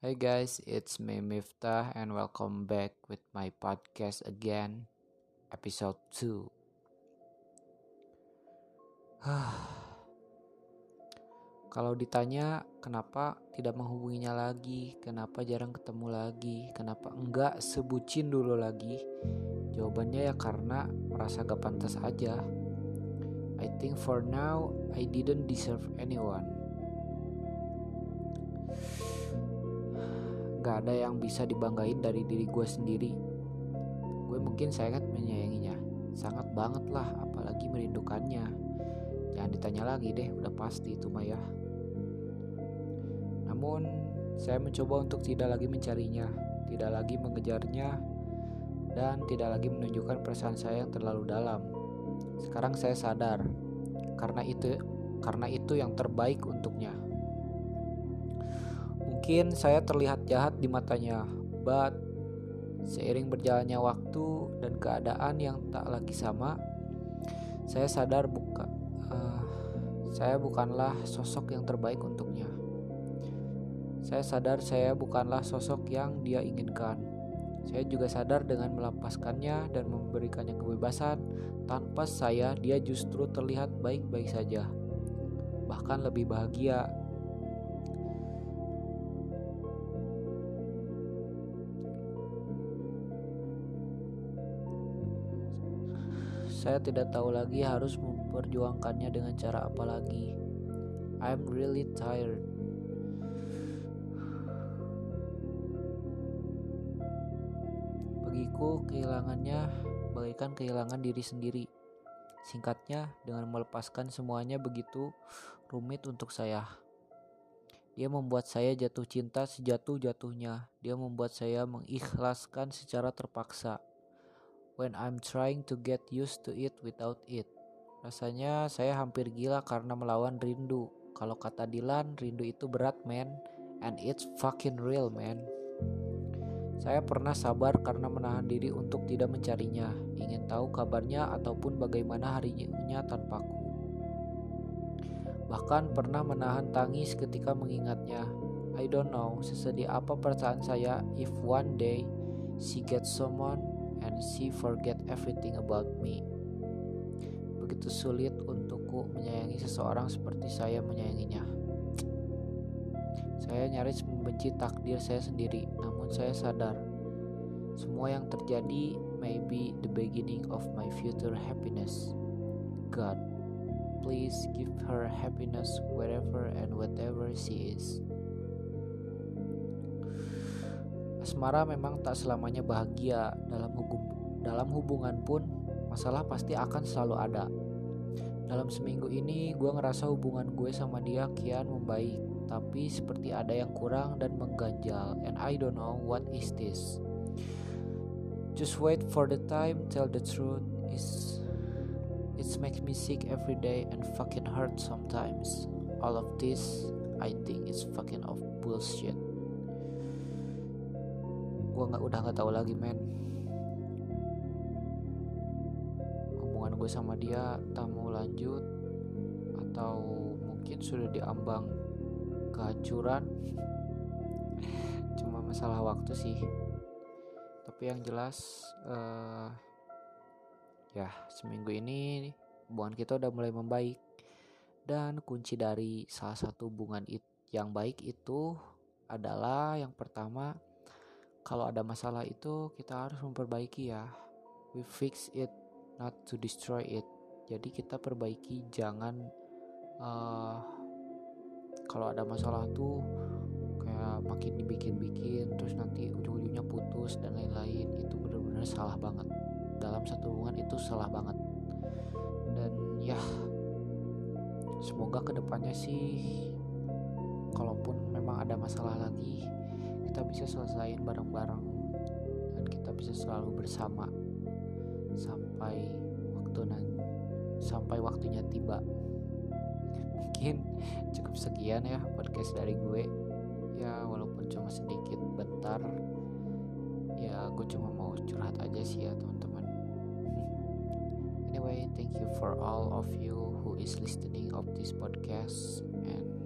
Hi guys, it's me Miftah and welcome back with my podcast again, episode 2. Kalau ditanya kenapa tidak menghubunginya lagi, kenapa jarang ketemu lagi, kenapa enggak sebucin dulu lagi, jawabannya ya karena merasa gak pantas aja. I think for now I didn't deserve anyone. Gak ada yang bisa dibanggain dari diri gue sendiri. Gue mungkin sangat menyayanginya, sangat banget lah, apalagi merindukannya. Jangan ditanya lagi deh, udah pasti itu Maya. Namun, saya mencoba untuk tidak lagi mencarinya, tidak lagi mengejarnya, dan tidak lagi menunjukkan perasaan saya yang terlalu dalam. Sekarang saya sadar, karena itu karena itu yang terbaik untuknya. Mungkin saya terlihat jahat di matanya, but seiring berjalannya waktu dan keadaan yang tak lagi sama, saya sadar buka uh, saya bukanlah sosok yang terbaik untuknya. Saya sadar saya bukanlah sosok yang dia inginkan. Saya juga sadar dengan melepaskannya dan memberikannya kebebasan, tanpa saya dia justru terlihat baik-baik saja. Bahkan lebih bahagia. Saya tidak tahu lagi harus memperjuangkannya dengan cara apa lagi. I'm really tired. Bagiku kehilangannya bagaikan kehilangan diri sendiri. Singkatnya, dengan melepaskan semuanya begitu rumit untuk saya. Dia membuat saya jatuh cinta sejatuh-jatuhnya. Dia membuat saya mengikhlaskan secara terpaksa. When I'm trying to get used to it without it. Rasanya saya hampir gila karena melawan rindu. Kalau kata Dilan, rindu itu berat, man. And it's fucking real, man. Saya pernah sabar karena menahan diri untuk tidak mencarinya, ingin tahu kabarnya ataupun bagaimana harinya tanpaku. Bahkan pernah menahan tangis ketika mengingatnya. I don't know sesedih apa perasaan saya if one day she gets someone and she forget everything about me. Begitu sulit untukku menyayangi seseorang seperti saya menyayanginya. Saya nyaris membenci takdir saya sendiri, namun saya sadar semua yang terjadi may be the beginning of my future happiness. God, please give her happiness wherever and whatever she is. Asmara memang tak selamanya bahagia dalam hubung dalam hubungan pun masalah pasti akan selalu ada. Dalam seminggu ini gue ngerasa hubungan gue sama dia kian membaik tapi seperti ada yang kurang dan mengganjal and I don't know what is this. Just wait for the time, tell the truth is it makes me sick every day and fucking hurt sometimes. All of this I think is fucking of bullshit. Gue nggak udah nggak tahu lagi men. Hubungan gue sama dia tak mau lanjut atau mungkin sudah diambang kehancuran. Cuma masalah waktu sih. Tapi yang jelas uh, ya seminggu ini hubungan kita udah mulai membaik. Dan kunci dari salah satu hubungan it yang baik itu adalah yang pertama kalau ada masalah itu kita harus memperbaiki ya. We fix it not to destroy it. Jadi kita perbaiki jangan uh, kalau ada masalah tuh kayak makin dibikin-bikin terus nanti ujung-ujungnya putus dan lain-lain. Itu benar-benar salah banget. Dalam satu hubungan itu salah banget. Dan ya semoga ke depannya sih kalaupun memang ada masalah lagi kita bisa selesaiin bareng-bareng. Dan kita bisa selalu bersama sampai waktu nanti sampai waktunya tiba. Mungkin cukup sekian ya podcast dari gue. Ya walaupun cuma sedikit bentar. Ya gue cuma mau curhat aja sih ya teman-teman. Anyway thank you for all of you who is listening of this podcast and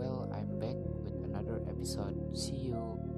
well I'm back with another episode. See you